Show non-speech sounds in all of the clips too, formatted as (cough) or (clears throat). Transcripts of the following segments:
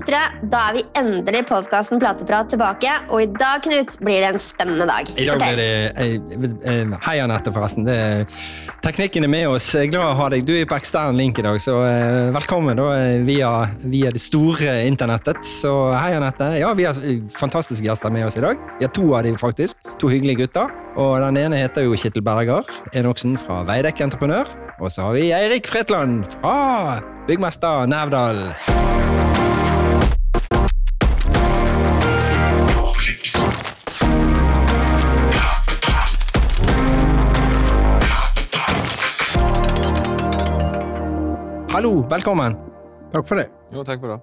lyttere. Da er vi endelig podkasten Plateprat tilbake, og i dag Knut, blir det en spennende dag. I dag blir det eh, eh, Hei, Anette, forresten. Det, teknikken er med oss. Jeg er glad å ha deg. Du er på ekstern link i dag, så eh, velkommen da, via, via, det store internettet. Så hei, Anette. Ja, vi har fantastiske gjester med oss i dag. Vi har to av dem, faktisk. To hyggelige gutter. Og den ene heter jo Kittel Berger Enoksen fra Veidekke Entreprenør. Og så har vi Eirik Fretland fra Byggmester Nevdal. Hallo, velkommen. Takk for det. Jo, takk for det.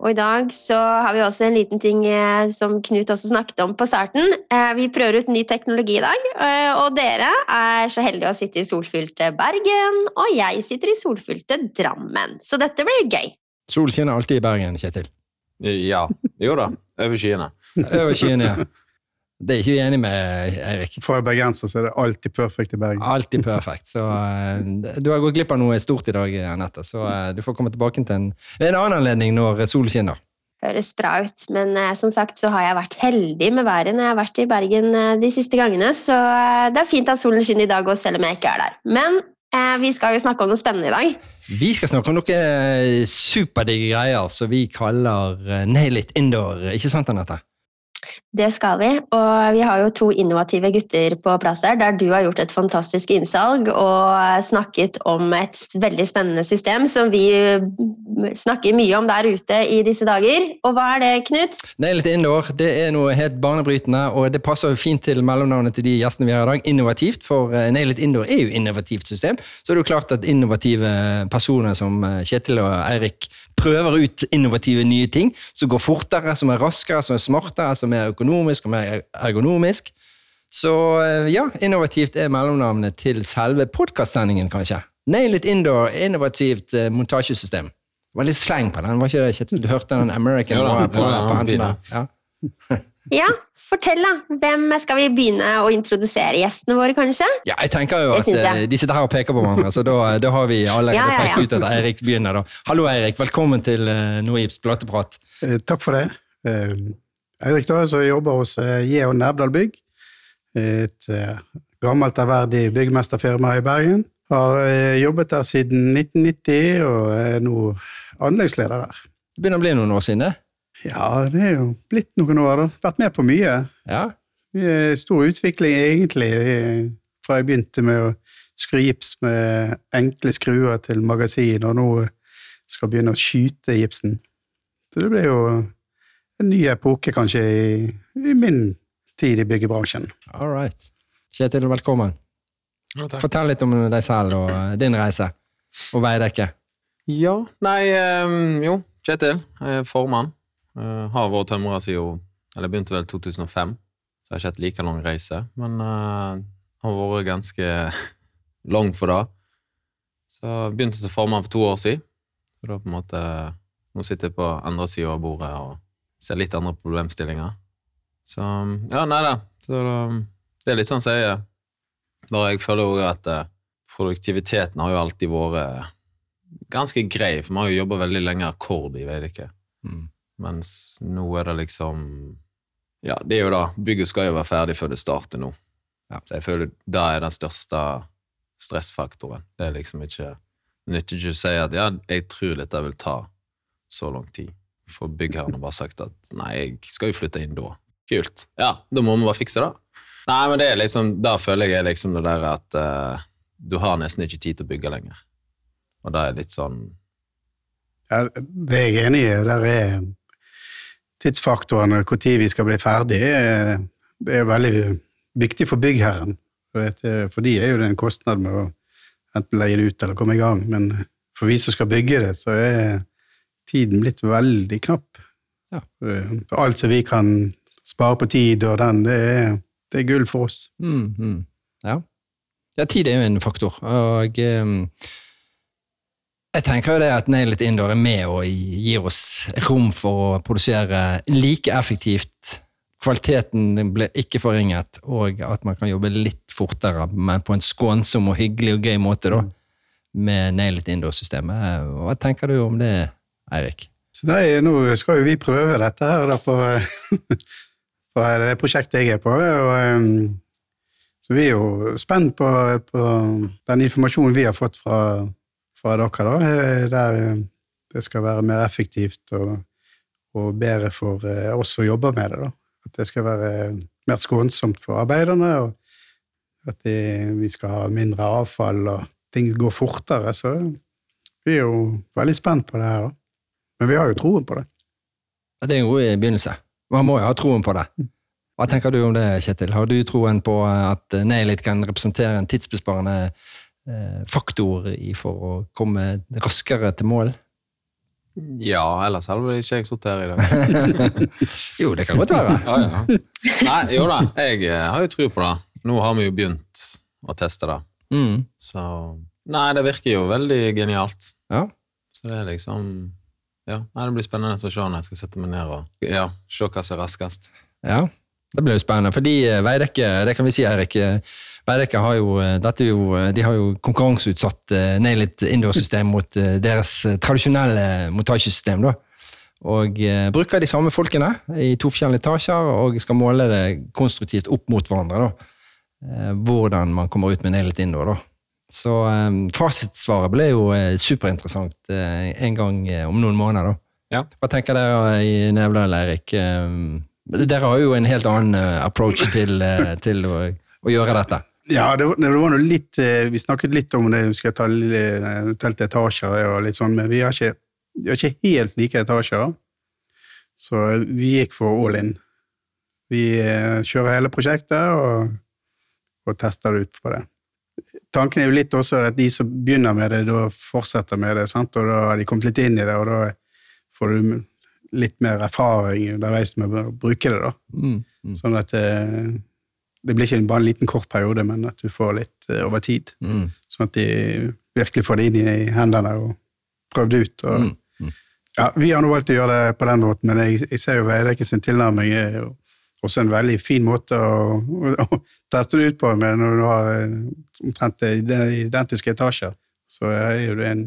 Og i dag så har vi også en liten ting eh, som Knut også snakket om på starten. Eh, vi prøver ut ny teknologi i dag, eh, og dere er så heldige å sitte i solfylte Bergen, og jeg sitter i solfylte Drammen. Så dette blir gøy. Sol skinner alltid i Bergen, Kjetil. Ja. Jo da. Over skyene. Over skyene, ja. (laughs) Det er ikke vi enig med, Eirik. For en bergenser så er det alltid perfekt i Bergen. Alltid perfekt. Så uh, du har gått glipp av noe stort i dag, Anette, så uh, du får komme tilbake til en, en annen anledning når solen skinner. Høres bra ut, men uh, som sagt så har jeg vært heldig med været når jeg har vært i Bergen de siste gangene, så det er fint at solen skinner i dag òg, selv om jeg ikke er der. Men vi skal jo snakke om noe spennende i dag. Vi skal snakke om noen superdigge greier som vi kaller Nail it indoor, ikke sant, Anette? Det skal vi, og vi har jo to innovative gutter på plass her, der du har gjort et fantastisk innsalg og snakket om et veldig spennende system som vi snakker mye om der ute i disse dager. Og hva er det, Knut? Nail it indoor. Det er noe helt banebrytende, og det passer jo fint til mellomnavnet til de gjestene vi har i dag. Innovativt, for eh, Nail indoor er jo innovativt system. Så det er jo klart at innovative personer som eh, Kjetil og Eirik prøver ut innovative nye ting som går fortere, som er raskere, som er smartere, som er økonomisk og mer ergonomisk. Så eh, ja, innovativt er mellomnavnet til selve podkastsendingen, kanskje. Nail it indoor, innovativt eh, montasjesystem. Det var litt sleng på den, var ikke det? Du hørte den American ja, da, på, ja, på enden Ja. (laughs) ja, fortell, da. Hvem skal vi begynne å introdusere gjestene våre, kanskje? Ja, jeg tenker jo at jeg. Eh, de sitter her og peker på hverandre, så da, da har vi allerede ja, ja, pekt ut at Eirik begynner. da. Hallo, Eirik. Velkommen til uh, Noibs plateprat. Eh, takk for det. Eirik da, som jobber hos Geo Nævdal Bygg. Et gammelt ærverdig byggmesterfirma i Bergen. Har jobbet der siden 1990 og er nå anleggsleder der. Det begynner å bli noen år siden, det? Ja, det er jo blitt noen år. da. Vært med på mye. Ja. Stor utvikling, egentlig, fra jeg begynte med å skru gips med enkle skruer til magasin, og nå skal begynne å skyte gipsen. Så det ble jo en ny epoke, kanskje, i, i min tid i byggebransjen. All right. Kjetil, velkommen. Ja, Fortell litt om deg selv og din reise, og Veidekke. Ja, nei um, Jo, Kjetil. Er formann Uh, har vært tømrer siden Eller begynte vel 2005, så jeg har ikke hatt like lang reise. Men uh, har vært ganske (laughs) lang for det. Så jeg begynte som formann for to år siden. Så da på en måte Nå sitter jeg på andre sida av bordet og ser litt andre problemstillinger. Så Ja, nei da. Så det er litt sånn som jeg. Bare jeg føler òg at uh, produktiviteten har jo alltid vært ganske grei, for vi har jo jobba veldig lenge akkord i Veidekke. Mm. Mens nå er det liksom Ja, det er jo da Bygget skal jo være ferdig før det starter nå. Ja. Så jeg føler det er den største stressfaktoren. Det er liksom ikke nytter ikke å si at ja, jeg tror dette vil ta så lang tid. For byggherren har bare sagt at nei, jeg skal jo flytte inn da. Kult. Ja, da må vi bare fikse det. Nei, men det er liksom, da føler jeg liksom det der at uh, du har nesten ikke tid til å bygge lenger. Og da er litt sånn Ja, det er jeg enig i. Der er tidsfaktoren og når vi skal bli ferdig, er, er veldig viktig for byggherren. For de er jo det en kostnad med å enten leie det ut eller komme i gang, men for vi som skal bygge det, så er tiden blitt veldig knapp. Ja. Alt som vi kan spare på tid og den, det er, det er gull for oss. Mm, mm. Ja. ja. tid er jo en faktor, og um jeg tenker jo det at Nail It Indoor er med og gir oss rom for å produsere like effektivt. Kvaliteten blir ikke forringet, og at man kan jobbe litt fortere, men på en skånsom og hyggelig og gøy måte, da, med Nail It Indoor-systemet. Hva tenker du om det, Eirik? Så er, Nå skal jo vi prøve dette her da på, (laughs) på det prosjektet jeg er på. og um, Så vi er jo spent på, på den informasjonen vi har fått fra, fra dere, da, eh, der eh, det skal være mer effektivt og, og bedre for eh, oss som jobber med det. da. At det skal være mer skånsomt for arbeiderne, og at det, vi skal ha mindre avfall, og ting går fortere. Så vi er jo veldig spent på det her, da. Men vi har jo troen på det. Det er en god begynnelse. Man må jo ha troen på det. Hva tenker du om det, Kjetil? Har du troen på at Nailit kan representere en tidsbesparende faktor i for å komme raskere til mål? Ja, ellers hadde ikke jeg sittet her i dag. (laughs) jo, det kan godt være. ja, ja. Nei, jo da, jeg eh, har jo tro på det. Nå har vi jo begynt å teste det. Mm. Så Nei, det virker jo veldig genialt. Ja. Så det er liksom Ja, nei, det blir spennende å se når jeg skal sette meg ned og ja, se hva som er raskest. Ja, det blir jo spennende. Fordi eh, Veidekke, det kan vi si, Erik, eh, Veidekke har jo, er jo, de har jo konkurranseutsatt Nailit indoor-system mot deres tradisjonelle montasjesystem. da. Og bruker de samme folkene i to forskjellige etasjer og skal måle det konstruktivt opp mot hverandre. da. Hvordan man kommer ut med Nailit indoor. da. Så fasitsvaret ble jo superinteressant en gang om noen måneder. da. Ja. Hva tenker dere i Nevdal, Eirik? Dere har jo en helt annen approach til, til å, å gjøre dette. Ja, det var, det var litt Vi snakket litt om det, vi skal ta eventuelt etasjer og litt sånn, men vi har ikke, vi har ikke helt like etasjer. Så vi gikk for all in. Vi kjører hele prosjektet og, og tester det ut på det. Tanken er jo litt også at de som begynner med det, da fortsetter med det, sant? og da har de kommet litt inn i det, og da får du litt mer erfaring underveis med å bruke det. da. Mm, mm. Sånn at eh, det blir ikke bare en liten kort periode, men at du får litt uh, over tid. Mm. Sånn at de virkelig får det inn i hendene og prøvd ut. Og, Mm. Ja, vi har nå valgt å gjøre det på den måten, men jeg, jeg ser jo Veidekke sin tilnærming er jo også en veldig fin måte å, å, å teste det ut på, men når du har eh, omtrent identiske etasjer, så er jo det en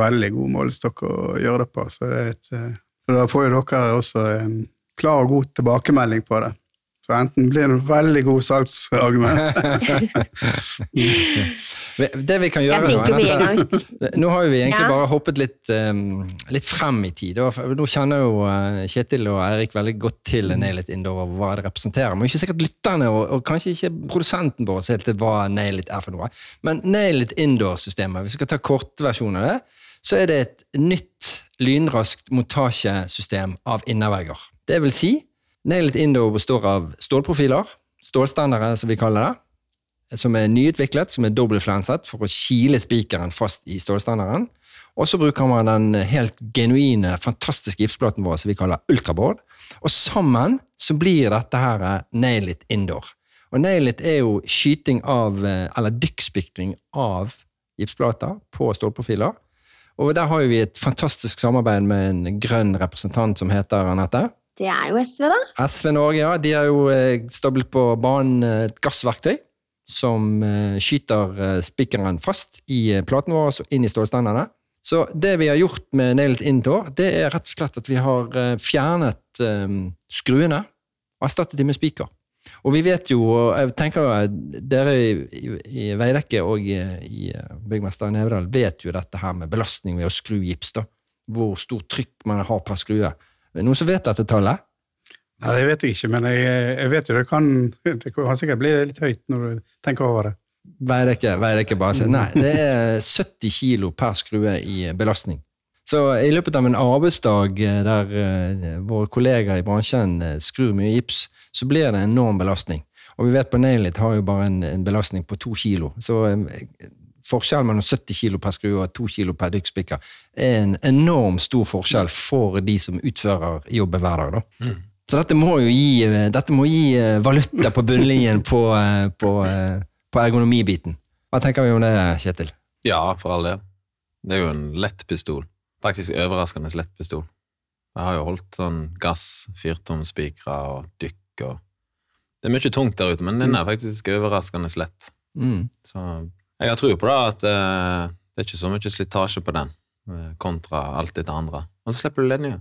veldig god målestokk å gjøre det på. Så det er et, uh, da får jo dere også en klar og god tilbakemelding på det. Så enten blir det en veldig god salgsargument. (laughs) Det vi kan gjøre Jeg tenker vi en gang. Nå har jo vi egentlig Ja. bare hoppet litt, um, litt frem i tid. Nå kjenner jo uh, Kjetil og Eirik veldig godt til Nailit Indoor og hva det representerer. Men ikke sikkert lytterne og, og kanskje ikke produsenten vår helt til hva Nailit er for noe. Men Nailit Indoor-systemet, hvis vi skal ta kortversjonen av det, så er det et nytt lynraskt montasjesystem av innervegger. Det vil si, Nailit Indoor består av stålprofiler, stålstandere som vi kaller det, som er nyutviklet, som er dobbeltflenset for å kile spikeren fast i stålstanderen. Og så bruker man den helt genuine, fantastiske gipsplaten vår som vi kaller ultraboard. Og sammen så blir dette her Nailit Indoor. Og Nailit er jo skyting av, eller dykkspikring av gipsplater på stålprofiler. Og der har vi et fantastisk samarbeid med en grønn representant som heter Anette. Det er jo SV, da. SV Norge, ja. De har jo eh, stablet på banen et gassverktøy som eh, skyter eh, spikeren fast i platen vår og inn i stålstandene. Så det vi har gjort med Nailet Indoor, det er rett og slett at vi har fjernet skruene og erstattet dem med spiker. Og vi vet jo, og jeg tenker jo dere i, i, i Veidekke og i, i Byggmester Nevedal vet jo dette her med belastning ved å skru gips, da. Hvor stort trykk man har per skrue. Er det Noen som vet dette tallet? Nei, det vet jeg ikke, men jeg, jeg vet jo det kan, det kan sikkert bli litt høyt når du tenker over det. Veidekke, Veidekke bare sier nei. Det er 70 kilo per skrue i belastning. Så i løpet av en arbeidsdag eh, der eh, våre kollegaer i bransjen eh, skrur mye gips, så blir det en enorm belastning. Og vi vet på Nailit har jo bare en, en belastning på to kilo. Så forskjellen mellom 70 kilo per skrue og 2 kilo per dykkspiker er en enorm stor forskjell for de som utfører jobben hver dag. da. Så dette må jo gi, dette må gi valuta på bunnlinjen på, på, på ergonomibiten. Hva tenker vi om det, Kjetil? Ja, for all del. Det er jo en lett pistol. Faktisk overraskende lett pistol. Jeg har jo holdt sånn gass, fyrtomspikere og dykk og Det er mye tungt der ute, men den er faktisk overraskende lett. Mm. Så jeg har tro på det at eh, det er ikke så mye slitasje på den, eh, kontra alt det andre. Og så slipper du ledninger.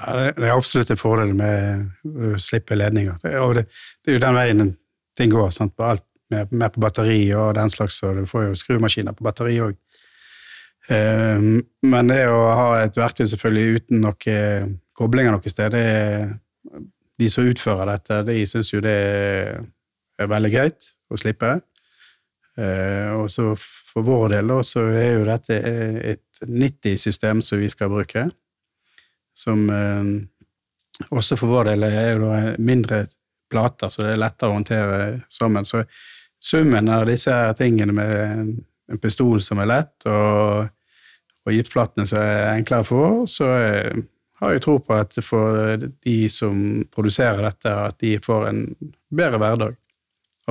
Ja, det er absolutt en fordel med å slippe ledninger. Det, og det, det er jo den veien ting går. Sant? På alt med, med på batteri og den slags, og du får jo skrumaskiner på batteri òg. Men det å ha et verktøy selvfølgelig uten noen koblinger noe sted, det de som utfører dette, de syns jo det er veldig greit å slippe. Eh, og så for vår del så er jo dette et 90-system som vi skal bruke, som eh, også for vår del er jo mindre plater, så det er lettere å håndtere sammen. Så summen av disse tingene med en pistol som er lett, og, og gipsplatene som er enklere for, så har jeg tro på at for de som produserer dette, at de får en bedre hverdag.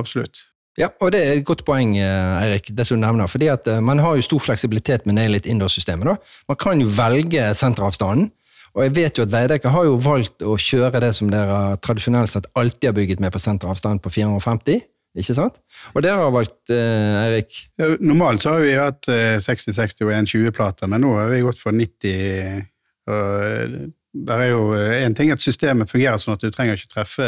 Absolutt. Ja, og det er et godt poeng, eh, Eirik, det som du nevner. fordi at eh, Man har jo stor fleksibilitet med Nailit Indoor-systemet. Man kan jo velge senteravstanden. Og jeg vet jo at Veidekke har jo valgt å kjøre det som dere tradisjonelt sett alltid har bygget med på senteravstand på 450. Ikke sant? Og dere har valgt, eh, Eirik? Normalt så har vi hatt eh, 60-60 og 120-plater, men nå har vi gått for 90. Og eh, der er jo en ting at systemet fungerer sånn at du trenger ikke treffe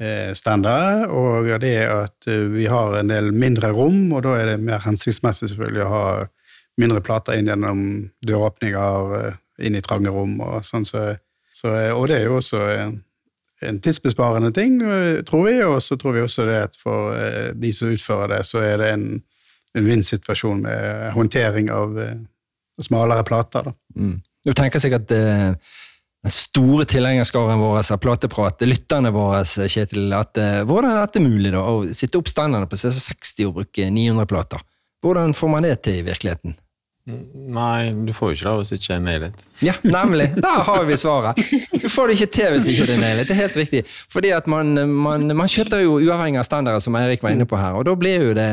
eh, standard, og det er at eh, vi har en del mindre rom, og da er det mer hensiktsmessig selvfølgelig å ha mindre plater inn gjennom døråpninger, eh, inn i trange rom og sånn. Så, så, og det er jo også en, en tidsbesparende ting, tror vi, og så tror vi også det at for eh, de som utfører det, så er det en, en vinn-situasjon med håndtering av eh, smalere plater. da. Mm. Du tenker sikkert eh, den store tilhengerskaren vår av plateprat, lytterne våre, Kjetil, at hvordan er dette mulig, da? Å sitte opp standardene på CC60 og bruke 900 plater? Hvordan får man det til i virkeligheten? Nei, du får jo ikke det hvis ikke er nailet. Ja, nemlig! Der har vi svaret! Du får det ikke til hvis ikke det er nailet. Det er helt riktig. Fordi at man, man, man kjøtter jo uavhengig av standarder, som Eirik var inne på her, og da blir, jo det,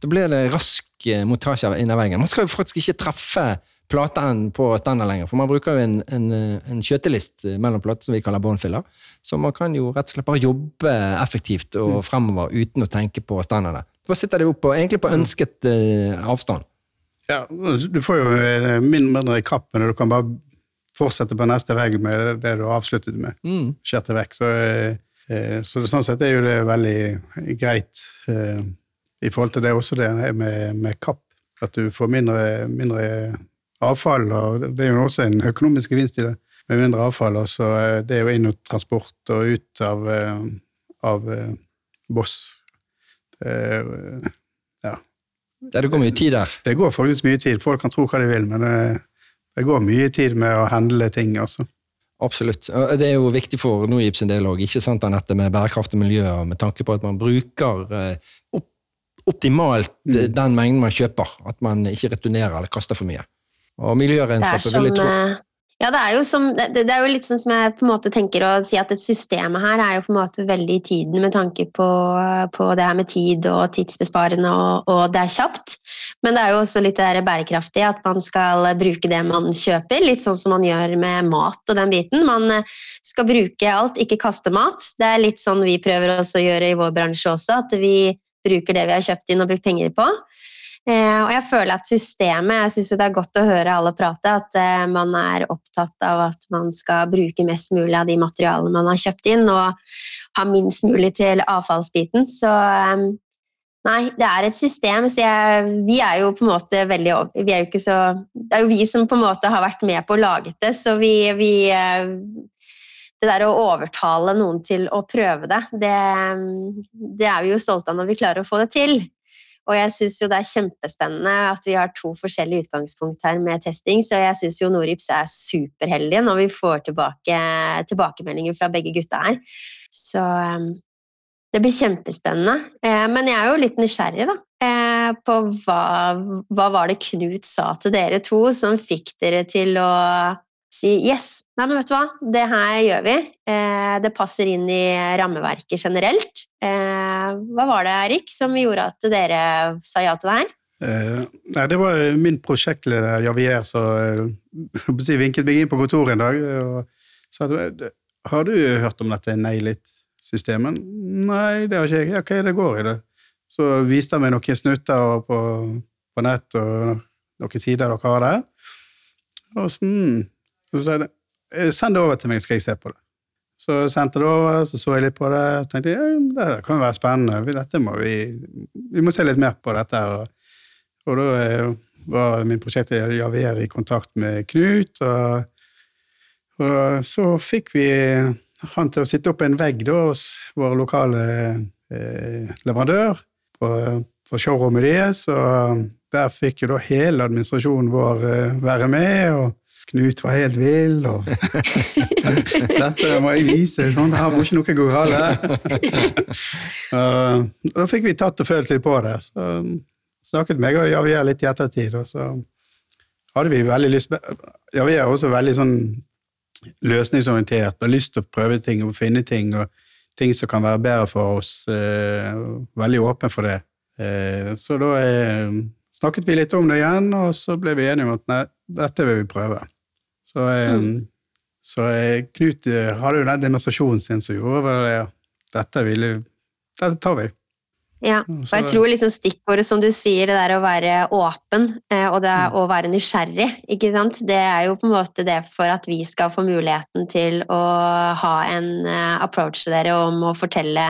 da blir det rask eh, montasje av veggen. Man skal jo faktisk ikke treffe platen på standard lenger, for man bruker jo en, en, en skjøtelist mellom plater som vi kaller båndfiller. Så man kan jo rett og slett bare jobbe effektivt og fremover uten å tenke på standardene. Da sitter det opp på, egentlig på ønsket eh, avstand. Ja, du får jo eh, mindre mindre kapp, men du kan bare fortsette på neste vegg med det du avsluttet med. Mm. Skjærte vekk. Så, eh, eh, så sånn sett er jo det veldig greit i forhold til det også det med, med kapp. At du får mindre, mindre avfall, og det er jo også en økonomisk gevinst i det, med mindre avfall. Og så det er jo inn og transport og ut av, av Boss. Det, Ja, det går mye tid der. det går faktisk mye tid. Folk kan tro hva de vil, men det, det går mye tid med å handle ting, altså. Absolutt. Det er jo viktig for Nordgips sin del òg, ikke sant, Anette, med bærekraftig miljø, med tanke på at man bruker eh, opp, optimalt mm. den mengden man kjøper. At man ikke returnerer eller kaster for mye. Og er miljøregnskapet vil jeg tro eh, Ja, det er som det, er jo litt sånn som jeg på en måte tenker å si at et system her er jo på en måte veldig i tiden med tanke på, på det her med tid og tidsbesparende, og, og det er kjapt. Men det er jo også litt det der bærekraftige, at man skal bruke det man kjøper, litt sånn som man gjør med mat og den biten. Man eh, skal bruke alt, ikke kaste mat. Det er litt sånn vi prøver å gjøre i vår bransje også, at vi bruker det vi har kjøpt inn og brukt penger på. Eh, og jeg føler at systemet Jeg syns det er godt å høre alle prate, at eh, man er opptatt av at man skal bruke mest mulig av de materialene man har kjøpt inn, og ha minst mulig til avfallsbiten. Så eh, nei, det er et system, så jeg, vi er jo på en måte veldig vi er jo ikke så, Det er jo vi som på en måte har vært med på å lage det, så vi, vi det der å overtale noen til å prøve det, det, det er vi jo stolte av når vi klarer å få det til. Og jeg syns jo det er kjempespennende at vi har to forskjellige utgangspunkt her med testing, så jeg syns jo Norips er superheldige når vi får tilbake tilbakemeldinger fra begge gutta her. Så um, det blir kjempespennende. Eh, men jeg er jo litt nysgjerrig, da. eh, På hva, hva var det Knut sa til dere to som fikk dere til å si yes, nei, men vet du hva, det her gjør vi. Eh, det passer inn i rammeverket generelt. Eh, hva var det, Erik, som gjorde at dere sa ja til det her? Eh, nei, det var min prosjektleder Javier som eh, si, vinket meg inn på kontoret en dag og sa at har du hørt om dette Nail It-systemet? Nei, det har ikke jeg. Ja, hva er det går i det? Så viste han meg noen snutter på, på nett og noen sider dere har der. Og så, mm, så sa jeg eh, send det over til meg, skal jeg se på det. Så sendte det over, så så jeg litt på det, og tenkte ja, det kan jo være spennende. Må vi, vi må se litt mer på dette. Og, og da eh, var min prosjekt Javier i kontakt med Knut, og, og så fikk vi han til å sitte opp en vegg da, hos vår lokale eh, leverandør på, på showrommet deres, og der fikk jo da hele administrasjonen vår eh, være med, og Knut var helt vill, og dette må jeg vise, sånn, her må ikke noe gå galt. uh, (laughs) da fikk vi tatt og følt litt på det. Så snakket meg og Javier litt i ettertid, og så hadde vi veldig lyst Javier er også veldig sånn løsningsorientert og lyst til å prøve ting og finne ting, og ting som kan være bedre for oss. Uh, veldig åpen for det. Uh, så da snakket vi litt om det igjen, og så ble vi enige om at nei, dette vil vi prøve. Så, mm. så Knut eh, hadde jo den demonstrasjonen sin som gjorde ja, dette, ville, dette tar vi. Ja, og jeg tror liksom stikkordet som du sier, det der å være åpen eh, og det mm. å være nysgjerrig, ikke sant? det er jo på en måte det for at vi skal få muligheten til å ha en eh, approach til dere om å fortelle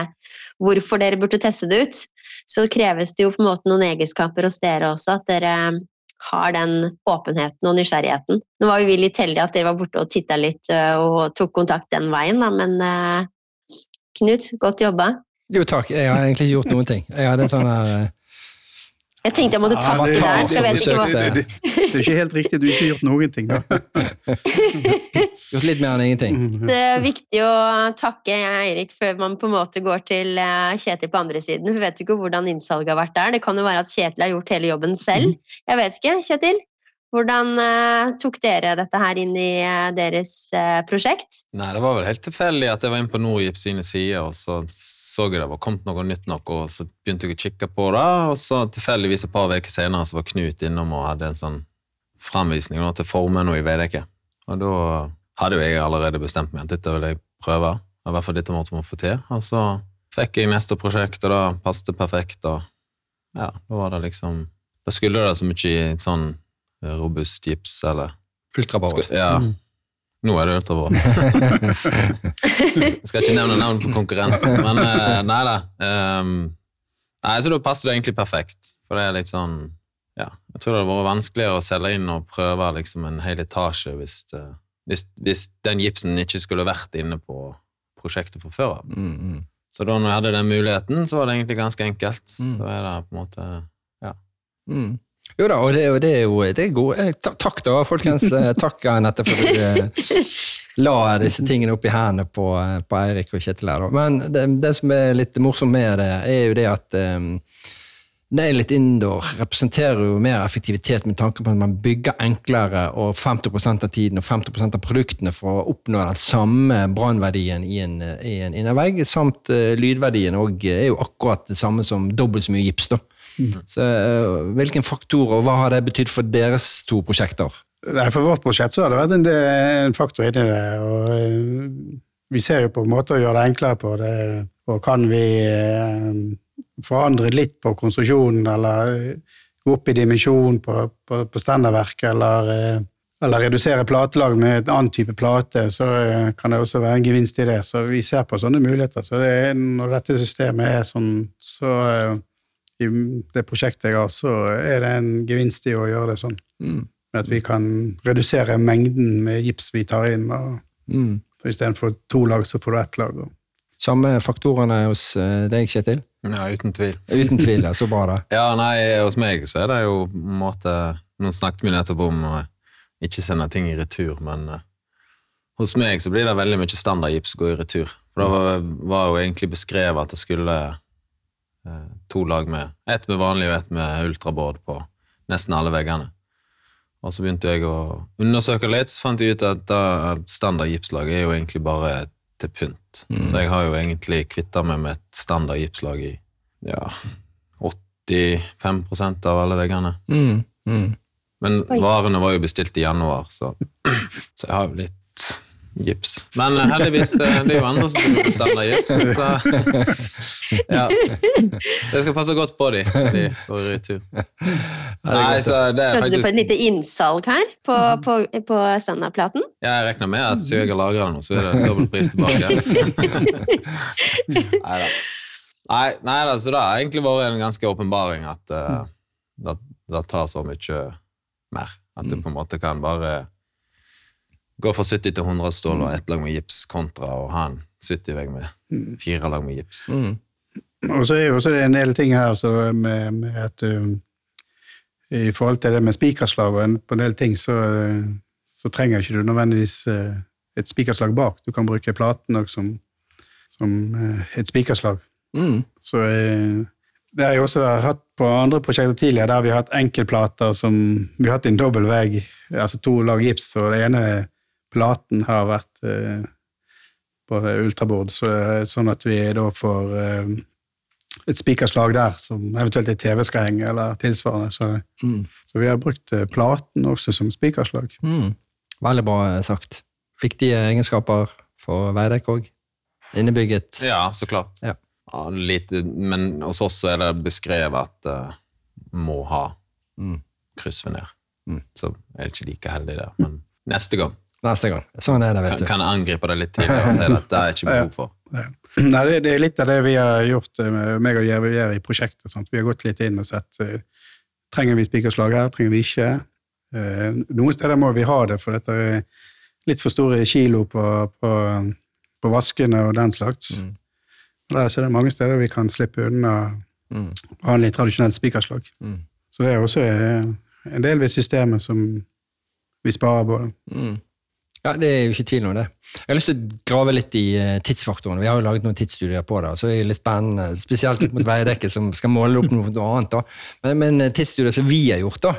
hvorfor dere burde teste det ut. Så kreves det jo på en måte noen egenskaper hos dere også, at dere har den åpenheten og nysgjerrigheten. Nå var vi litt heldige at dere var borte og titta litt eh, og tok kontakt den veien, da, men uh, Knut, godt jobba. Jo takk, jeg har egentlig ikke gjort noen ting. Jeg hadde sånn her uh, jeg tenkte jeg måtte takke ja, der. for jeg vet ikke hva... Det, det, det, er ikke helt riktig, du har ikke gjort noen ting, da. gjort litt mer enn ingenting. Mm. Det er viktig å takke Eirik før man på en måte går til eh, Kjetil på andre siden. Vi vet jo ikke hvordan innsalget har vært der. Det kan jo være at Kjetil har gjort hele jobben selv. Mm. Jeg vet ikke, Kjetil? Hvordan uh, tok dere dette her inn i uh, deres uh, prosjekt? Nei, Det var vel helt tilfeldig at jeg var inne på Nordgips sine sider, og så så jeg det var kommet noe nytt noe, og så begynte jeg å kikke på det, og så tilfeldigvis et par uker senere så var Knut innom og hadde en sånn framvisning til formen i Veidekke. Og da hadde jo jeg allerede bestemt meg at dette ville jeg prøve, i hvert fall dette måtte man få til. Og så fikk jeg neste prosjekt, og det passet perfekt, og ja, da var det liksom Da skulle det så mye sånn robust gips, eller Ultrabar. Ja. Mm. Nå er det ultrabar. (laughs) Skal ikke nevne navn på konkurrenten, men uh, nei da. Um, nei, så da passer det egentlig perfekt, for det er litt sånn Ja, jeg tror det hadde vært vanskeligere å selge inn og prøve liksom en hel etasje hvis, det, hvis, hvis, den gipsen ikke skulle vært inne på prosjektet fra før av. Mm, mm. Så da når jeg hadde den muligheten, så var det egentlig ganske enkelt. Mm. Så er det på en måte Ja. Mm. Jo da, og det, og det er jo det er god, eh, Takk da, folkens. Eh, takk, Anette, for at du eh, la disse tingene opp i hendene på, på Eirik og Kjetil her. Men det, det, som er litt morsomt med det, er jo det at um, litt indoor representerer jo mer effektivitet med tanke på at man bygger enklere og 50% av tiden og 50% av produktene for å oppnå den samme brannverdien i en, en innervegg, samt uh, lydverdien òg er jo akkurat det samme som dobbelt så mye gips. da. Mm. Så, uh, hvilken faktor og hva har det betydd for deres to prosjekter? For vårt prosjekt så har det vært en, en faktor inni det. og uh, Vi ser jo på måter å gjøre det enklere på. det, og Kan vi uh, forandre litt på konstruksjonen, eller gå opp i dimensjon på, på, på standardverket, eller, eller redusere platelag med en annen type plate, så kan det også være en gevinst i det. Så vi ser på sånne muligheter. Så det, når dette systemet er sånn, så i det prosjektet jeg har, så er det en gevinst i å gjøre det sånn. Mm. At vi kan redusere mengden med gips vi tar inn. og mm. Istedenfor to lag, så får du ett lag. Samme faktorene hos eh, deg, Kjetil? Ja, uten tvil. Uten tvil, ja, Så bra, da. (laughs) ja, nei, hos meg så er det jo på en måte Nå snakket vi nettopp om å ikke sende ting i retur, men uh, hos meg så blir det veldig mye standardgips gå i retur. For det var, var jo egentlig beskrevet at det skulle to lag med ett med vanlig og ett med ultraboard på nesten alle veggene. Og så begynte jeg å undersøke litt, så fant jeg ut at standard gipslag er jo egentlig bare til pynt. Mm. Så jeg har jo egentlig kvitta meg med et standard gipslag i ja, 85% av alle veggene. Mm. Mm. Men varene var jo bestilt i januar, så, (clears throat) så jeg har jo litt gips. Men eh, heldigvis, eh, det er jo andre som bestemmer gips, (laughs) så (laughs) ja. Så jeg skal passe godt på dem når de går i er Nei, så det er faktisk Prøvde du på et lite innsalg her på, på, på standardplaten? Jeg regner med at siden jeg har lagra den nå, så er det dobbelt pris tilbake. (laughs) Neida. Nei Nei da, så det har egentlig vært en ganske åpenbaring at uh, det, det tar så mye mer. At du på en måte kan bare gå fra 70 til 100 stål og ett lag med gips kontra å ha en 70-vegg med fire lag med gips. Mm. Og så er jo også det en del ting her så med, med at um, i forhold til det med spikerslag og en, på en del ting, så, uh, så trenger ikke du nødvendigvis uh, et spikerslag bak. Du kan bruke platen òg som, som uh, et spikerslag. Mm. Så det har jeg også hatt på andre prosjekter tidligere, der vi har hatt enkeltplater som Vi har hatt en dobbel vegg, altså to lag gips, og det ene platen har vært uh, på ultrabord, så, sånn at vi da får uh, et spikerslag der som eventuelt er TV-skal henge, eller tilsvarende. Så, Mm. så vi har brukt eh, platen også som spikerslag. Mm. Veldig bra sagt. Viktige egenskaper for Veidekke òg. Innebygget. Ja, så klart. Ja. Ja, lite, men hos oss så er det beskrevet at uh, må ha Mm. kryssvener. Mm. Så jeg er ikke like heldig der. Men neste gang Neste gang. Sånn er det, vet du. kan jeg angripe det litt tidligere og si at det er ikke behov (laughs) for. Nei, det, det er litt av det vi har gjort, eh, med meg og Jerv i prosjektet. Sant? Vi har gått litt inn og sett uh, trenger vi spikerslag her, trenger vi ikke. Uh, noen steder må vi ha det, for dette er litt for store kilo på, på, på vaskene og den slags. Mm. Og Der så er det mange steder vi kan slippe unna Mm. vanlig, tradisjonelt spikerslag. Mm. Så det er også uh, en del ved systemet som vi sparer på. Mm. Ja, Det er jo ikke tvil om det. Jeg har lyst til å grave litt i eh, tidsfaktoren. Vi har jo laget noen tidsstudier på det, så er det litt spennende, spesielt opp mot veidekket, som skal måle opp noe annet. da. Men, men eh, tidsstudier som vi har gjort, da,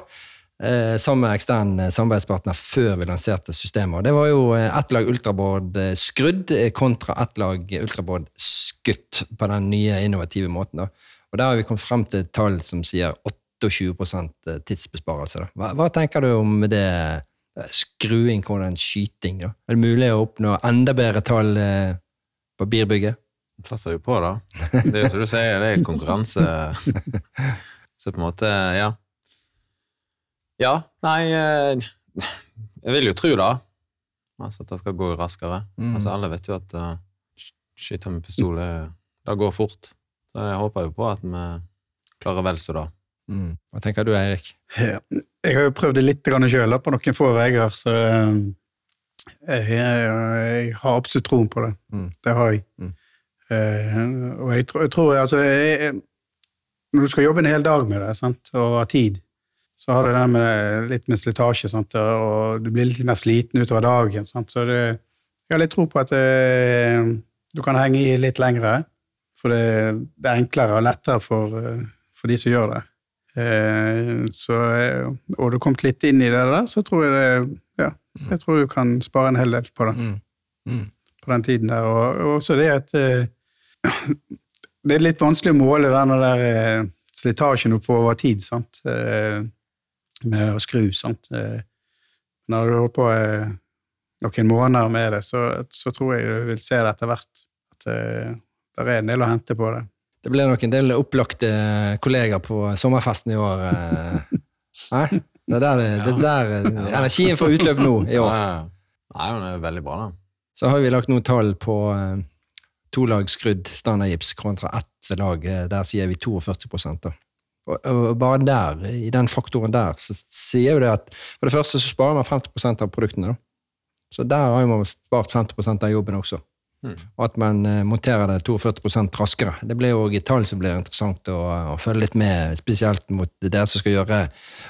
eh, sammen med ekstern samarbeidspartner før vi lanserte systemet, det var jo ett lag ultrabord eh, skrudd kontra ett lag ultrabåd skutt på den nye innovative måten. da. Og Der har vi kommet frem til et tall som sier 28 tidsbesparelse. Da. Hva, hva tenker du om det? Eh, Skruing kontra en skyting? Da? Er det mulig å oppnå enda bedre tall eh, på birbygget? Passer jo på, da. Det er jo som du sier, det er konkurranse. Så på en måte, ja. Ja, nei eh, Jeg vil jo tro da. Altså at det skal gå raskere. Mm. Altså Alle vet jo at uh, skyte med pistol det går fort. Så jeg håper jo på at vi klarer vel så da. Mm. Hva tenker du, Eirik? Ja. Jeg har jo prøvd det litt sjøl, på noen få veier, så eh, jeg, jeg, har absolutt troen på det. Mm. Det har jeg. Mm. Eh, og jeg, tror- jeg tror altså jeg, Når du skal jobbe en hel dag med det, sant, ha tid, så har det det med, litt med slitasje, sant, og du blir litt mer sliten utover dagen. Sant, så det, jeg har litt tro på at det, du kan henge i litt lengre, for det, det er enklere og lettere for, eh, for de som gjør det. Eh, så, eh, og du har kommet litt inn i det der, så tror jeg det Ja, jeg tror du kan spare en hel del på det, Mm. Mm. på den tiden der. Og, og også det at eh, (clears throat) Det er litt vanskelig å måle den der slitasjen opp over tid, sant, med å skru, sant. Når du holder på noen måneder med det, så, så tror jeg du vil se det etter hvert. At det er en del å hente på det. Det ble nok en del opplagte kollegaer på sommerfesten i år. eh. Nei? Det er der, det, er der eh, energien får utløp nå i år. Nei, men det er veldig bra, da. Så har vi lagt noen tall på eh, to lag skrudd standardgips kontra ett lag. Der sier vi 42 da. Og, bare der, i den faktoren der, så sier vi det at for det første så sparer man 50% av produktene. da. Så der har man spart 50% av jobben også. Mm. Og at man eh, monterer det 42 raskere. Det blir jo et tall som blir interessant å, å følge litt med, spesielt mot dere som skal gjøre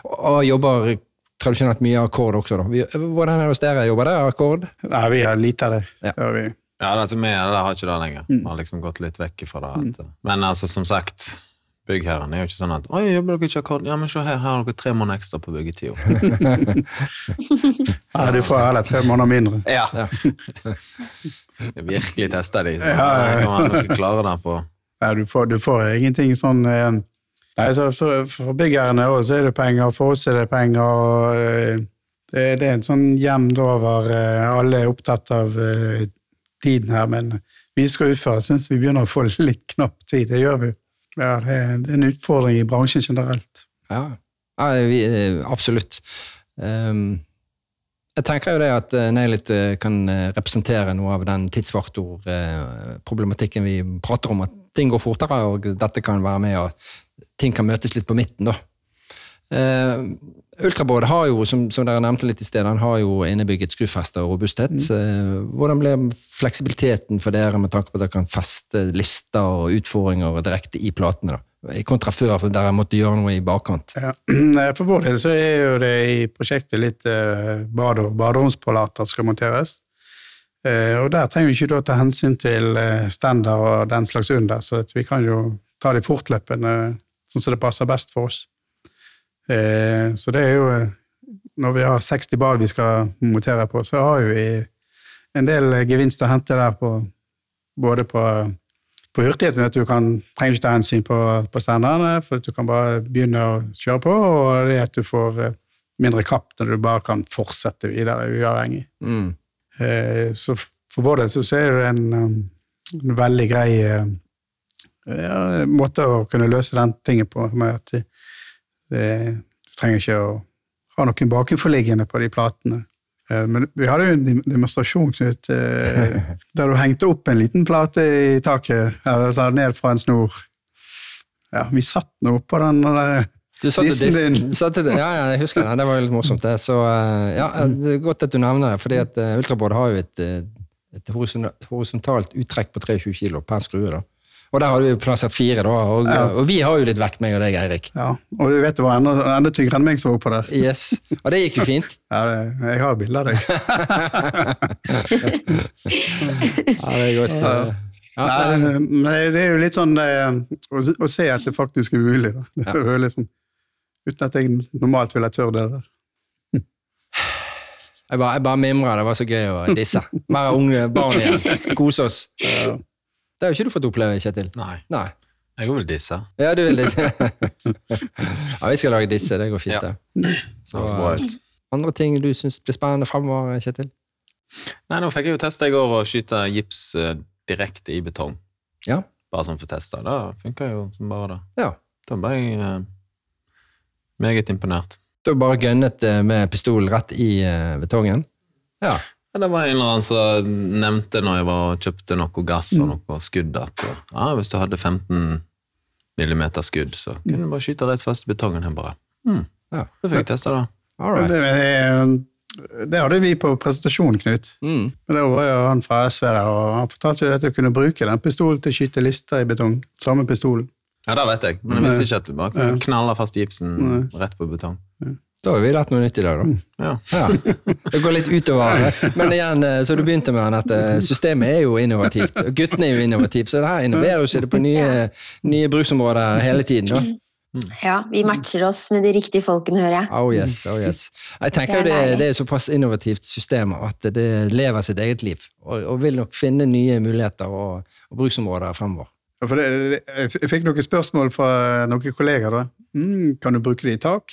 og, jobber tradisjonelt mye akkord også. da. Vi, hvordan er det hos dere? Jobber dere akkord? Nei, vi har lite av det. Ja. Det har vi. Ja, altså, vi det har ikke det lenger. Vi har liksom gått litt vekk fra det. Mm. men altså, som sagt, byggherren er jo ikke sånn at Oi, jobber dere ikke akkord? Ja, men se her, her har dere tre måneder ekstra på byggetida. Nei, (laughs) du får heller tre måneder mindre. Ja. Ja. (laughs) Virkelig testa de. Ja, ja, ja. Kan man dere klare det på Nei, du får, du får ingenting sånn eh, Nei, så for, for byggherrene så er det penger, for oss er det penger. og eh, det, det er en sånn jevnt over eh, Alle er opptatt av eh, tiden her, men vi skal utføre det. Syns vi begynner å få litt knapp tid. Det gjør vi. Ja, det, er- det er en utfordring i bransjen generelt. Ja. Ja, vi, eh, absolutt. Um, jeg tenker jo det at uh, Nailit uh, kan representere noe av den tidsfaktorproblematikken vi prater om, at ting går fortere, og dette kan være med, og ting kan møtes litt på midten. da. Uh, har jo, som, som, dere nevnte litt i sted, han har jo innebygget skrufester og robusthet. Mm. Uh, hvordan ble fleksibiliteten for dere med tanke på at dere kan feste lister og utfordringer direkte i platene? da? Kontra før, for dere måtte gjøre noe i bakkant. Ja. (clears throat) For vår del så er jo det i prosjektet litt uh, bad- og baderomspålater skal monteres. Uh, og der trenger vi ikke da ta hensyn til stender standard og den slags under, så vi kan jo ta de fortløpende sånn som det passer best for oss. Uh, så det er jo Når vi har 60 bad vi skal montere på, så har vi en del gevinst å hente der på både på på hurtighet med at du kan, trenger ikke ta hensyn på, på standardene, for du kan bare begynne å kjøre på, og det at du får eh, mindre kapp når du bare kan fortsette videre uavhengig. Mm. Eh, så for vår del så er det en, en veldig grei eh, ja, måte å kunne løse den tingen på, med at det, du trenger ikke å ha noen bakenforliggende på de platene. Eh, men vi hadde jo en demonstrasjon, Knut, eh, (laughs) der du hengte opp en liten plate i taket, altså ned fra en snor. Ja, vi satt nå oppå den der dissen din. (laughs) ja, ja, jeg husker det. Det var jo litt morsomt, det. Så eh, ja, det er godt at du nevner det, fordi at Ultrabord har jo et, et horisontalt uttrekk på 23 kg per skrue. da. Og der har du plassert fire, da. Og, ja. og, vi har jo litt vekt, meg og deg, Eirik. Ja, Og du vet det var enda, enda tyngre enn meg som var oppå der. Yes, Og det gikk jo fint. (laughs) ja, det, jeg har bilde av deg. (laughs) ja, det er godt. Ja. Ja, nei, nei, det er jo litt sånn eh, å, å, se at det faktisk er mulig. Da. Det er jo liksom, uten at jeg normalt ville tørt det der. Jeg bare, jeg bare mimrer. Det var så gøy å disse. Være unge barn igjen. (laughs) Kose oss. Ja. Det har jo ikke du fått oppleve, Kjetil. Nei. Nei. Jeg vil disse. Ja, du vil disse. (laughs) ja, vi skal lage disse. Det går fint, det. Ja. Så, uh, andre ting du syns blir spennende fremover, Kjetil? Nei, nå fikk jeg jo testa i går å skyte gips uh, direkte i betong. Ja. Bare sånn for testa. Det funka jo som bare det. Ja. Da ble jeg uh, meget imponert. Du bare gønnet med pistol rett i betongen? Ja. Det var en eller annen som nevnte når jeg var og kjøpte noe gass og noe skudd, at ja, hvis du hadde 15 millimeter skudd, så kunne du bare skyte rett fast i betongen. Her bare. Mm. Ja. Så fikk jeg testa det. Right. Det, det, hadde vi på presentasjonen, Knut. Mm. Men det var jo han fra SV der, og han fortalte jo at du kunne bruke den pistolen til å skyte lister i betong. Samme pistolen. Ja, det vet jeg, men jeg visste ikke at du bare kunne knalle fast gipsen Nei. rett på betong. Ja. Da er vi rett noe nytt i dag, da. Ja. ja. Det går litt utover. Men igjen, eh, så du begynte med at systemet er jo innovativt. og Guttene er jo innovative, så det her innoverer jo seg på nye, nye bruksområder hele tiden. da. Ja, vi matcher oss med de riktige folkene, hører jeg. Oh yes, oh yes. Jeg tenker jo det, det er såpass innovativt system at det lever sitt eget liv, og, og vil nok finne nye muligheter og, og bruksområder fremover. Ja, det, jeg fikk noen spørsmål fra noen kolleger. da. Mm, kan du bruke det i tak?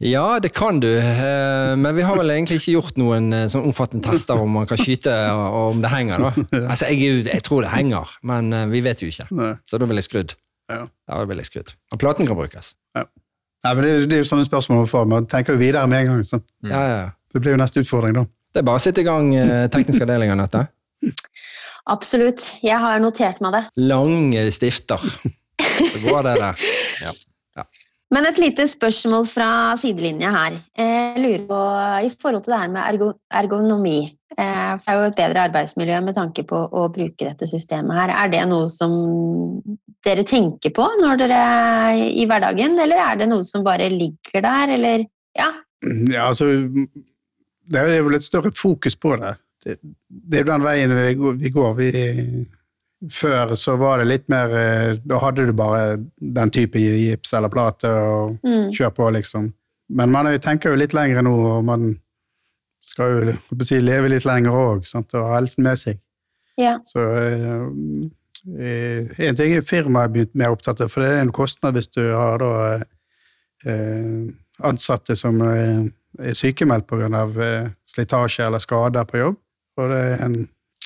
Ja, det kan du, eh, men vi har vel egentlig ikke gjort noen eh, sånn omfattende tester om man kan skyte og om det henger. da. (laughs) Altså, jeg, jeg tror det henger, men eh, vi vet jo ikke. Nei. Så da ville jeg skrudd. Ja. ja, da vil jeg skrudd. Og platen kan brukes. Ja. Nei, men det, det, er jo sånne spørsmål man får. Man tenker jo videre med en gang. Sånn. Ja, ja. Det blir jo neste utfordring, da. Det er bare å sitte i gang teknisk avdeling, Anette. Absolutt. Jeg har notert meg det. Lange stifter. (laughs) Så går det der. Ja. Men et lite spørsmål fra sidelinja her. Jeg lurer på, I forhold til det her med ergonomi, eh, for det er jo et bedre arbeidsmiljø med tanke på å bruke dette systemet her. Er det noe som dere tenker på når dere er i hverdagen, eller er det noe som bare ligger der, eller ja? Ja, altså Det er vel et større fokus på det. Det, det er jo den veien vi går. Vi, før så var det litt mer eh, Da hadde du bare den type gips eller plate og mm. kjør på, liksom. Men man tenker jo litt lenger nå, og man skal jo si, leve litt lenger òg, og ha helsen med seg. Ja. Så uh, en ting er firmaet begynt mer opptatt av, for det er en kostnad hvis du har da ansatte som er sykemeldt pga. Slitasje eller skader på jobb. Og det er en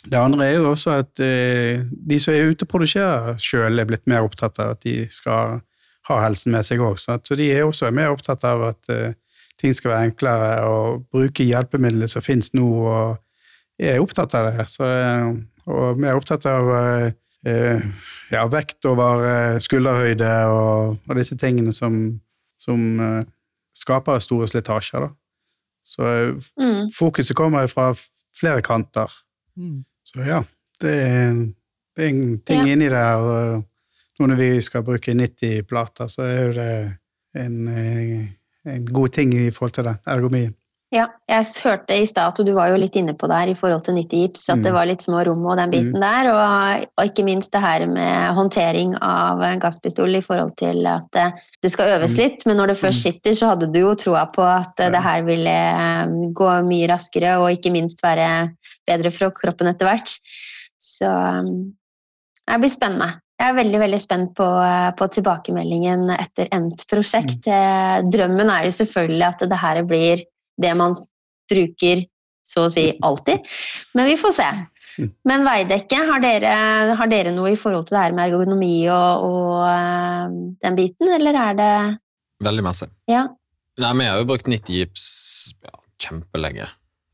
det andre er jo også at eh, de som er ute og produserer sjøl, er blitt mer opptatt av at de skal ha helsen med seg òg. Så de er også mer opptatt av at uh, ting skal være enklere, og bruke hjelpemidlene som finnes nå, og er opptatt av det. Så, og mer opptatt av ja, vekt over skulderhøyde og, og, disse tingene som, som skaper store slitasjer. Da. Så mm. fokuset kommer fra flere kanter. Mm. Så ja, det er, det er en ting ja. inni der. og nå når vi skal bruke 90 plater, så er jo det en, eh, en god ting i forhold til den ergomien. Ja, jeg hørte i stad at du var jo litt inne på det her i forhold til 90 gips, at mm. det var litt små rom og den biten mm. der, og, og, ikke minst det her med håndtering av gasspistol i forhold til at det, det skal øves mm. litt, men når det først mm. sitter, så hadde du jo troa på at ja. det her ville eh, gå mye raskere og ikke minst være bedre for kroppen etter hvert. Så det blir spennende. Jeg er veldig veldig spent på, eh, på tilbakemeldingen etter endt prosjekt. Mm. Drømmen er jo selvfølgelig at det her blir det man bruker så å si alltid, men vi får se. Mm. Men Veidekke, har dere, har dere noe i forhold til det her med ergonomi og, og uh, den biten, eller er det Veldig masse. Ja. Nei, vi har jo brukt 90 gips ja, kjempelenge.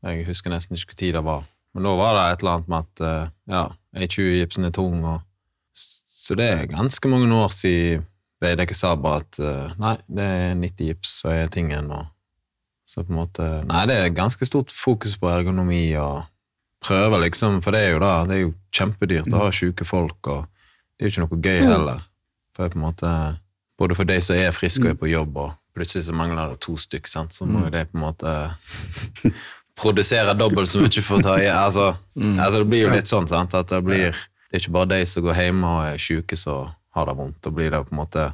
Jeg husker nesten ikke hvor tid det var. Men da var det et eller annet med at uh, ja, A20-gipsen er tung, og så det er ganske mange år siden Veidekke sa bare at uh, nei, det er 90 gips og er tingen. Og, så på en måte Nei, det er ganske stort fokus på ergonomi og prøve, liksom, for det er jo da, det er jo kjempedyrt å ha mm. sjuke folk, og det er jo ikke noe gøy mm. heller. For på en måte, Både for de som er friske og er mm. på jobb, og plutselig så mangler det to stykk, sant? så må jo det på en måte (laughs) produsere dobbelt så mye for å ta i altså, altså, det blir jo litt sånn sant? at det blir det er ikke bare de som går hjemme og er syke, som har det vondt. Da blir det på en måte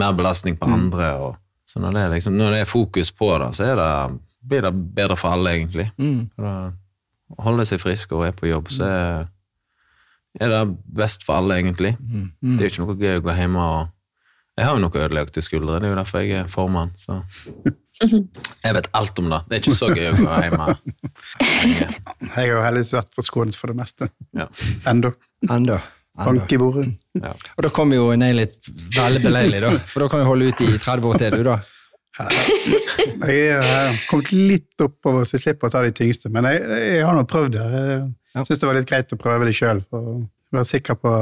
mer belastning på andre. Og, så når det, liksom, når det er fokus på det, så det, blir det bedre for alle, egentlig. Mm. å holde seg frisk og er på jobb, så er, er det best for alle, egentlig. Mm. Mm. Det er jo ikke noe gøy å gå hjemme og Jeg har jo noe ødelagte skuldre, det er jo derfor jeg er formann. så... (laughs) Jeg vet alt om det. Det er ikke så gøy å gå hjemme. (laughs) Jeg har jo heldigvis vært forskånet for det meste. Ja. Enda. Enda. Bank i bordet. Ja. Og da kommer jo Nei litt veldig beleilig, da. For da kan vi holde ut i 30 år til, du, da. Jeg har kommet litt oppover så jeg slipper å ta de tyngste, men jeg, jeg har nå prøvd det. Jeg syns det var litt greit å prøve det sjøl, for å være sikker på,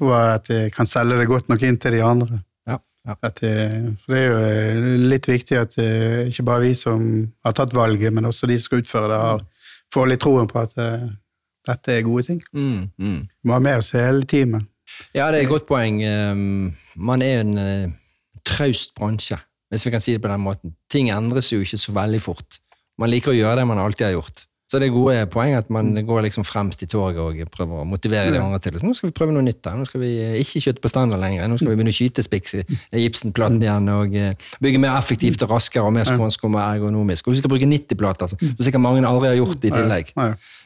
på, at jeg kan selge det godt nok inn til de andre. Ja, ja. Jeg, for det er jo litt viktig at eh, ikke bare vi som har tatt valget, men også de som skal utføre det, har, får litt troen på at eh, dette er gode ting. Mm, mm. må ha med oss hele teamet. Ja, det er et godt poeng. Ehm, man er en uh, traust bransje, hvis vi kan si det på den måten. Ting endres jo ikke så veldig fort. Man liker å gjøre det man alltid har gjort. Så det er gode poeng at man går liksom fremst i toget og prøver å motivere de andre til. Så nå skal vi prøve noe nytt. her. Nå skal vi eh, ikke kjøtte på standard lenger. Nå skal vi begynne å skyte spiks i gipsenplaten igjen og uh, bygge mer effektivt og raskere og mer skånsk og mer ergonomisk. Og vi skal bruke 90-plater, som sikkert mange aldri har gjort i tillegg.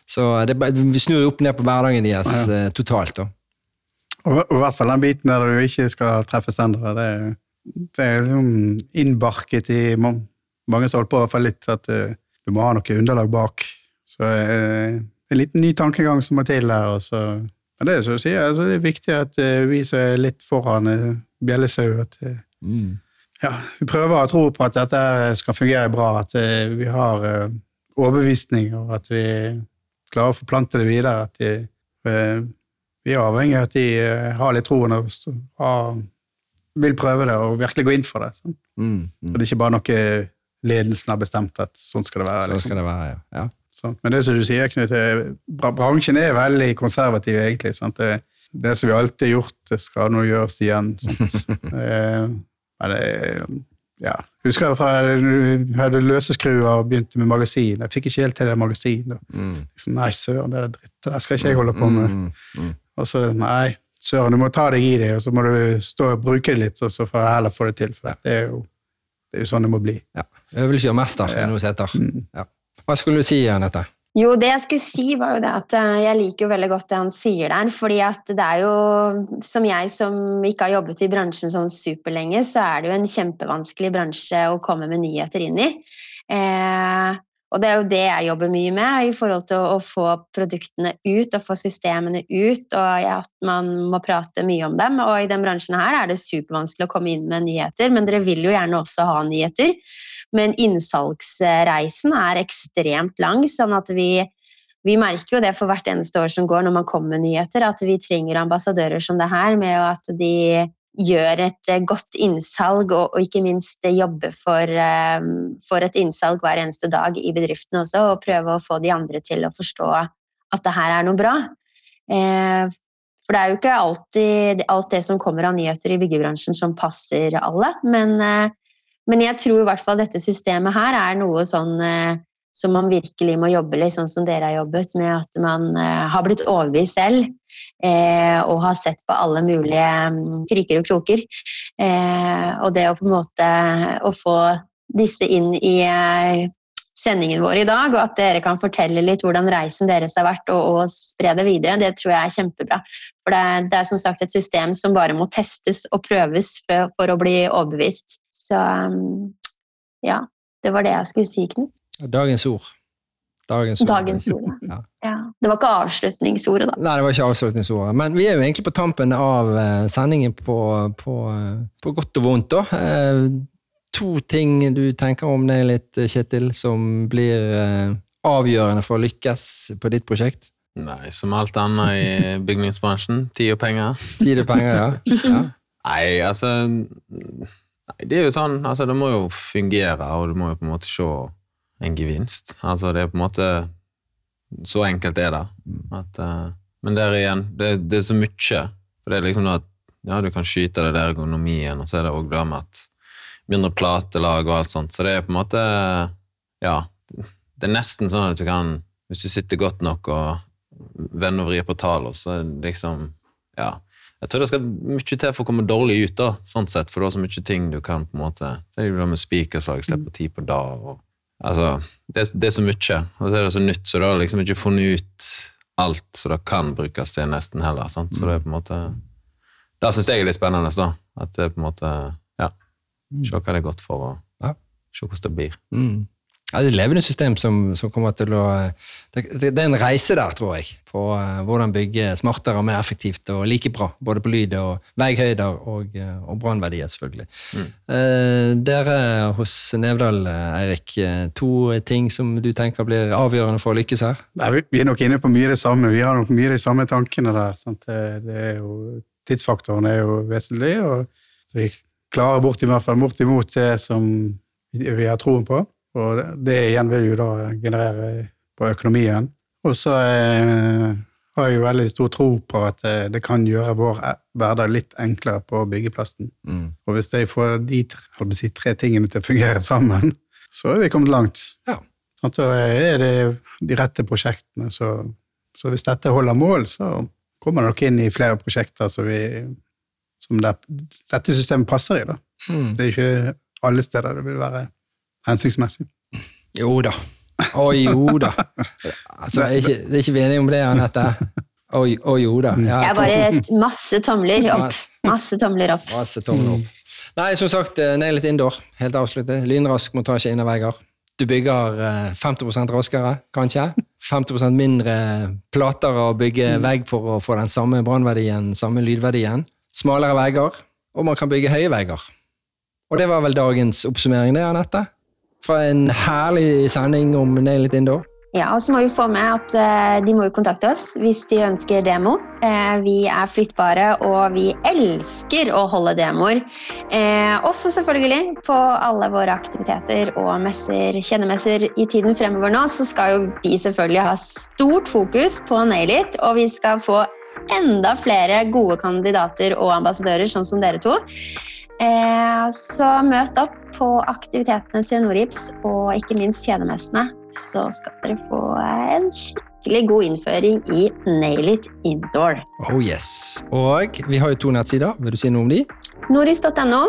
Så det, vi snur opp ned på hverdagen deres ja. uh, totalt. da. Og, og, i hvert fall den biten der du ikke skal treffe standarder, det, det er liksom innbarket i mange som holder på i hvert fall litt, at du, du må ha noe underlag bak. Så uh, er en liten ny tankegang som må til der. Og så, men det er som du sier, altså, det er viktig at vi som er litt foran uh, bjellesau, at mm. ja, vi prøver å tro på at dette skal fungere bra, at vi har overbevisning, og at vi klarer å forplante det videre. At de, eh, vi er avhengig av at de eh, har litt troen og har, vil prøve det og virkelig gå inn for det. Sånn. Mm, mm. Det er ikke bare noe ledelsen har bestemt at sånn skal det være. Sånn liksom. skal det være, ja. ja. Sånn. Men det som du sier, Knut, bransjen er veldig konservativ, egentlig. Sant? Det, det som vi alltid har gjort, det skal nå gjøres igjen. (laughs) eh, det, ja, husker jeg fra jeg hadde løseskruer og begynte med magasin. Jeg fikk ikke helt til det magasinet. Mm. Liksom, nei, søren, det er dritt. Det skal ikke jeg holde på med. Mm, mm, mm. Og så nei, søren, du må ta deg i det, og så må du stå og bruke det litt, og så får jeg heller få det til. For det er jo, det er jo sånn det må bli. Ja. Øvelse gjør mester, ja. noe som heter. Mm. Ja. Hva skulle du si, Anette? Jo, det jeg skulle si, var jo det at eh, jeg liker jo veldig godt det han sier der. fordi at det er jo, som jeg som ikke har jobbet i bransjen sånn superlenge, så er det jo en kjempevanskelig bransje å komme med nyheter inn i. Eh, Og det er jo det jeg jobber mye med, i forhold til å få produktene ut og få systemene ut, og at man må prate mye om dem. Og i den bransjen her er det supervanskelig å komme inn med nyheter, men dere vil jo gjerne også ha nyheter. Men innsalgsreisen er ekstremt lang, sånn at vi, vi merker jo det for hvert eneste år som går når man kommer med nyheter, at vi trenger ambassadører som det her, med at de gjør et eh, godt innsalg, og, og ikke minst jobbe for, um, for, et innsalg hver eneste dag i bedriften også, og prøve å få de andre til å forstå at det her er noe bra. Eh, for det er jo ikke alltid alt det som kommer av nyheter i byggebransjen som passer alle, men, eh, men jeg tror i hvert fall dette systemet her er noe sånn eh, som man virkelig må jobbe litt, sånn som dere har jobbet, med at man eh, har blitt overbevist selv eh, og har sett på alle mulige um, kriker og kroker. Eh, og det å på en måte å få disse inn i sendingen vår i dag, og at dere kan fortelle litt hvordan reisen deres har vært, og, og spre det videre, det tror jeg er kjempebra. For det er, det er, som sagt et system som bare må testes og prøves for, for å bli overbevist. Så um, ja, det var det jeg skulle si, Knut. Dagens ord. Dagens ord. Dagens ord. Ja. ja. Det var ikke avslutningsordet, da. Nei, det var ikke avslutningsordet. Men vi er jo egentlig på tampen av eh, sendingen på, på, eh, på godt og vondt, da. Eh, to ting du tenker om det litt, Kjetil, som blir avgjørende for å lykkes på ditt prosjekt? Nei, som alt annet i bygningsbransjen. Tid og penger. Tid og penger, ja. (laughs) ja. Nei, altså Nei, det er jo sånn, altså det må jo fungere, og du må jo på en måte se en gevinst. Altså det er på en måte Så enkelt er det. At, uh, men der igjen, det, det, er så mye. For det er liksom at ja, du kan skyte det der ergonomien, og så er det òg det med at mindre platelag og alt sånt. Så det er på en måte Ja. Det er nesten sånn at du kan Hvis du sitter godt nok og vender og vrir på tallene, så det liksom Ja jeg tror det skal mye til for å komme dårlig ut, da, sånn sett, for det er så mye ting du kan på en måte Så er det det med spikerslag, slipper tid på dag og Altså, det, det, er så mye, og så er det så nytt, så du har liksom ikke funnet ut alt som det kan brukes til, nesten heller. Sant? Så det er på en måte Det syns jeg er litt spennende, da. At det er på en måte Ja. Mm. Se hva det er godt for, og se hvordan det blir. Mm. Ja, det er et levende system som, som kommer til å det, det, er en reise der, tror jeg, på uh, hvordan bygge smartere og mer effektivt og like bra. Både på lyd og veihøyder og, uh, og brannverdier, selvfølgelig. Mm. Uh, dere hos Nevdal, Eirik, to ting som du tenker blir avgjørende for å lykkes her? Nei, vi er nok inne på mye det samme. Vi har nok mye de samme tankene der. Sant? Det er jo, tidsfaktoren er jo vesentlig, og så vi klarer bort i bortimot det som vi har troen på. Og det igjen vil jo da generere på økonomien. Og så eh, har jeg jo veldig stor tro på at eh, det kan gjøre vår eh, hverdag litt enklere på byggeplassen. Mm. Og hvis jeg får de si, tre tingene til å fungere (laughs) sammen, så er vi kommet langt. Ja. Sånn, så er det de rette prosjektene. Så, så, hvis dette holder mål, så kommer det nok inn i flere prosjekter som, vi, som det, dette systemet passer i. Mm. Det er ikke alle steder det vil være hensiktsmessig. Jo da. Å jo da. Altså, er ikke, det er ikke vi enige om det, Anette? Å, jo da. Ja, det er bare et masse tomler opp. Masse tomler opp. Masse tomler opp. Nei, som sagt, ned nail it indoor. Helt avsluttet. Lynrask montasje inne vegger. Du bygger 50 eh, raskere, kanskje. 50% mindre plater å bygge mm. vegg for å få den samme brannverdien, samme lydverdien. Smalere vegger, og man kan bygge høye vegger. Og det var vel dagens oppsummering, det, Anette? Fra en herlig sending om Nail It Indoor. Ja, og så må vi få med at uh, de må jo kontakte oss hvis de ønsker demo. Uh, vi er flyttbare, og vi elsker å holde demoer. Uh, også selvfølgelig på alle våre aktiviteter og messer, kjennemesser i tiden fremover nå, så skal jo vi selvfølgelig ha stort fokus på Nail It, og vi skal få enda flere gode kandidater og ambassadører, sånn som dere to. Så møt opp på aktivitetene til Norips og ikke minst kjedemessene, så skal dere få en skikkelig god innføring i Nail it indoor. Oh yes. Og vi har jo to nettsider. Vil du si noe om de? Noris.no.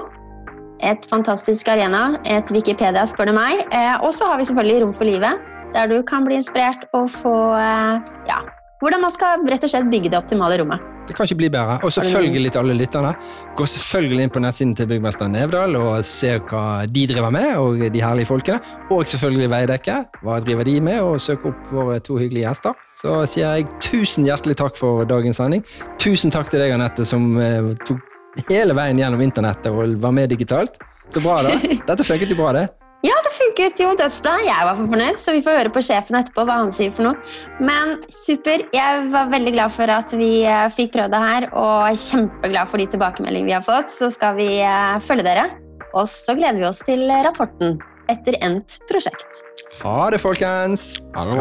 Et fantastisk arena. Et Wikipedia, spør du meg. Eh, og så har vi selvfølgelig Rom for livet, der du kan bli inspirert og få eh, ja, hvordan man skal rett og slett bygge det optimale rommet. Det kan ikke bli bedre. Og selvfølgelig til alle lytterne. Gå selvfølgelig inn på nettsiden til byggmester Nevdal og se hva de driver med, og de herlige folkene. Og selvfølgelig Veidekke. Hva driver de med? Og søk opp våre to hyggelige gjester. Så sier jeg tusen hjertelig takk for dagens sending. Tusen takk til deg, Anette, som eh, tok hele veien gjennom internettet og var med digitalt. Så bra, da. (laughs) Dette funket jo bra, det. Ja, det funket jo dødsbra. Jeg var for fornøyd, så vi får høre på sjefen etterpå hva han sier for noe. Men super. Jeg var veldig glad for at vi eh, fikk prøvd det her, og kjempeglad for de tilbakemeldingene vi har fått. Så skal vi eh, følge dere. Og så gleder vi oss til rapporten etter endt prosjekt. Ha det, folkens. Ha det.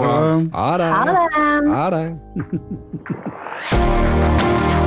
Ha det. Ha det! Ha det. (laughs)